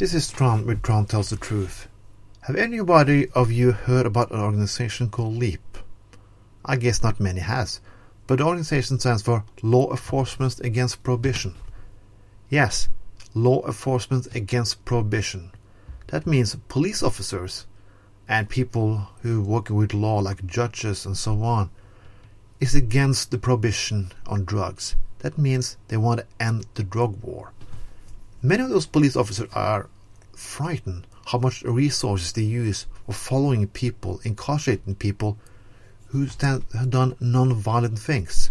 This is Trond with Trond Tells the Truth. Have anybody of you heard about an organization called LEAP? I guess not many has, but the organization stands for Law Enforcement Against Prohibition. Yes, Law Enforcement Against Prohibition. That means police officers and people who work with law like judges and so on is against the prohibition on drugs. That means they want to end the drug war. Many of those police officers are frightened how much resources they use for following people, incarcerating people who stand, have done non-violent things.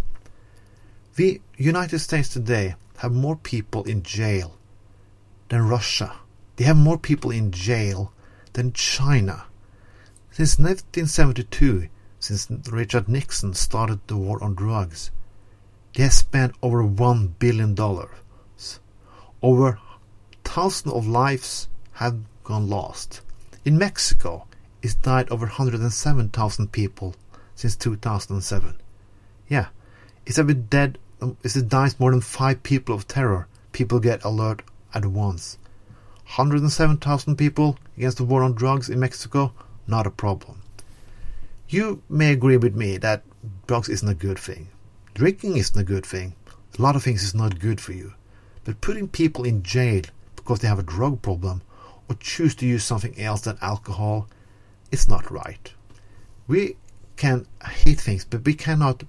The United States today have more people in jail than Russia. They have more people in jail than China. Since 1972, since Richard Nixon started the war on drugs, they have spent over one billion dollars. Over thousands of lives have gone lost. In Mexico, it's died over 107,000 people since 2007. Yeah, it's bit dead. Um, if it dies more than five people of terror, people get alert at once. 107,000 people against the war on drugs in Mexico, not a problem. You may agree with me that drugs isn't a good thing. Drinking isn't a good thing. A lot of things is not good for you. But putting people in jail because they have a drug problem or choose to use something else than alcohol, is not right. We can hate things, but we cannot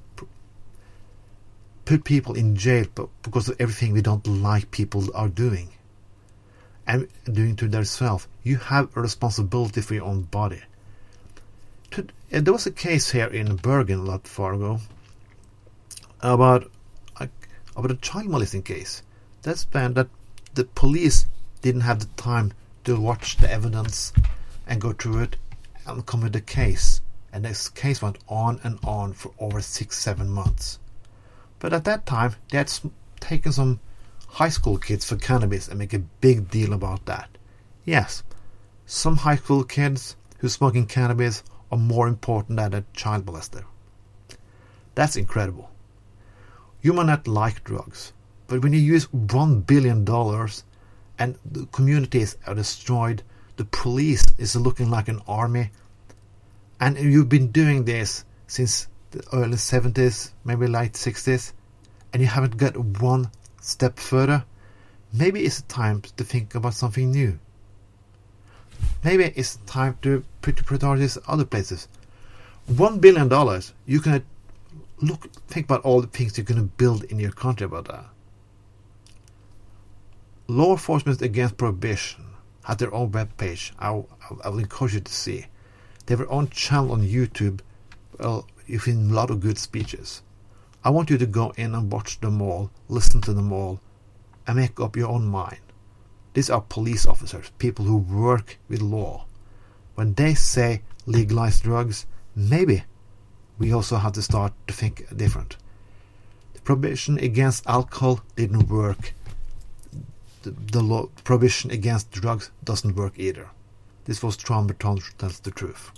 put people in jail because of everything we don't like people are doing and doing to themselves. You have a responsibility for your own body. There was a case here in Bergen not far ago about a, about a child molesting case. That's been that the police didn't have the time to watch the evidence and go through it and come with the case and this case went on and on for over six, seven months. But at that time, they had taken some high school kids for cannabis and make a big deal about that. Yes, some high school kids who smoking cannabis are more important than a child molester. That's incredible. You might not like drugs, but when you use one billion dollars and the communities are destroyed, the police is looking like an army and you've been doing this since the early 70s, maybe late 60s, and you haven't got one step further, maybe it's time to think about something new. Maybe it's time to put priorities other places. One billion dollars, you can look, think about all the things you're going to build in your country about that. Law enforcement against prohibition has their own web page. I, I will encourage you to see. They have their own channel on YouTube. Uh, well, you find a lot of good speeches. I want you to go in and watch them all, listen to them all, and make up your own mind. These are police officers, people who work with law. When they say legalize drugs, maybe we also have to start to think different. The prohibition against alcohol didn't work. The, the law, prohibition against drugs doesn't work either. This was Bertrand tells the truth.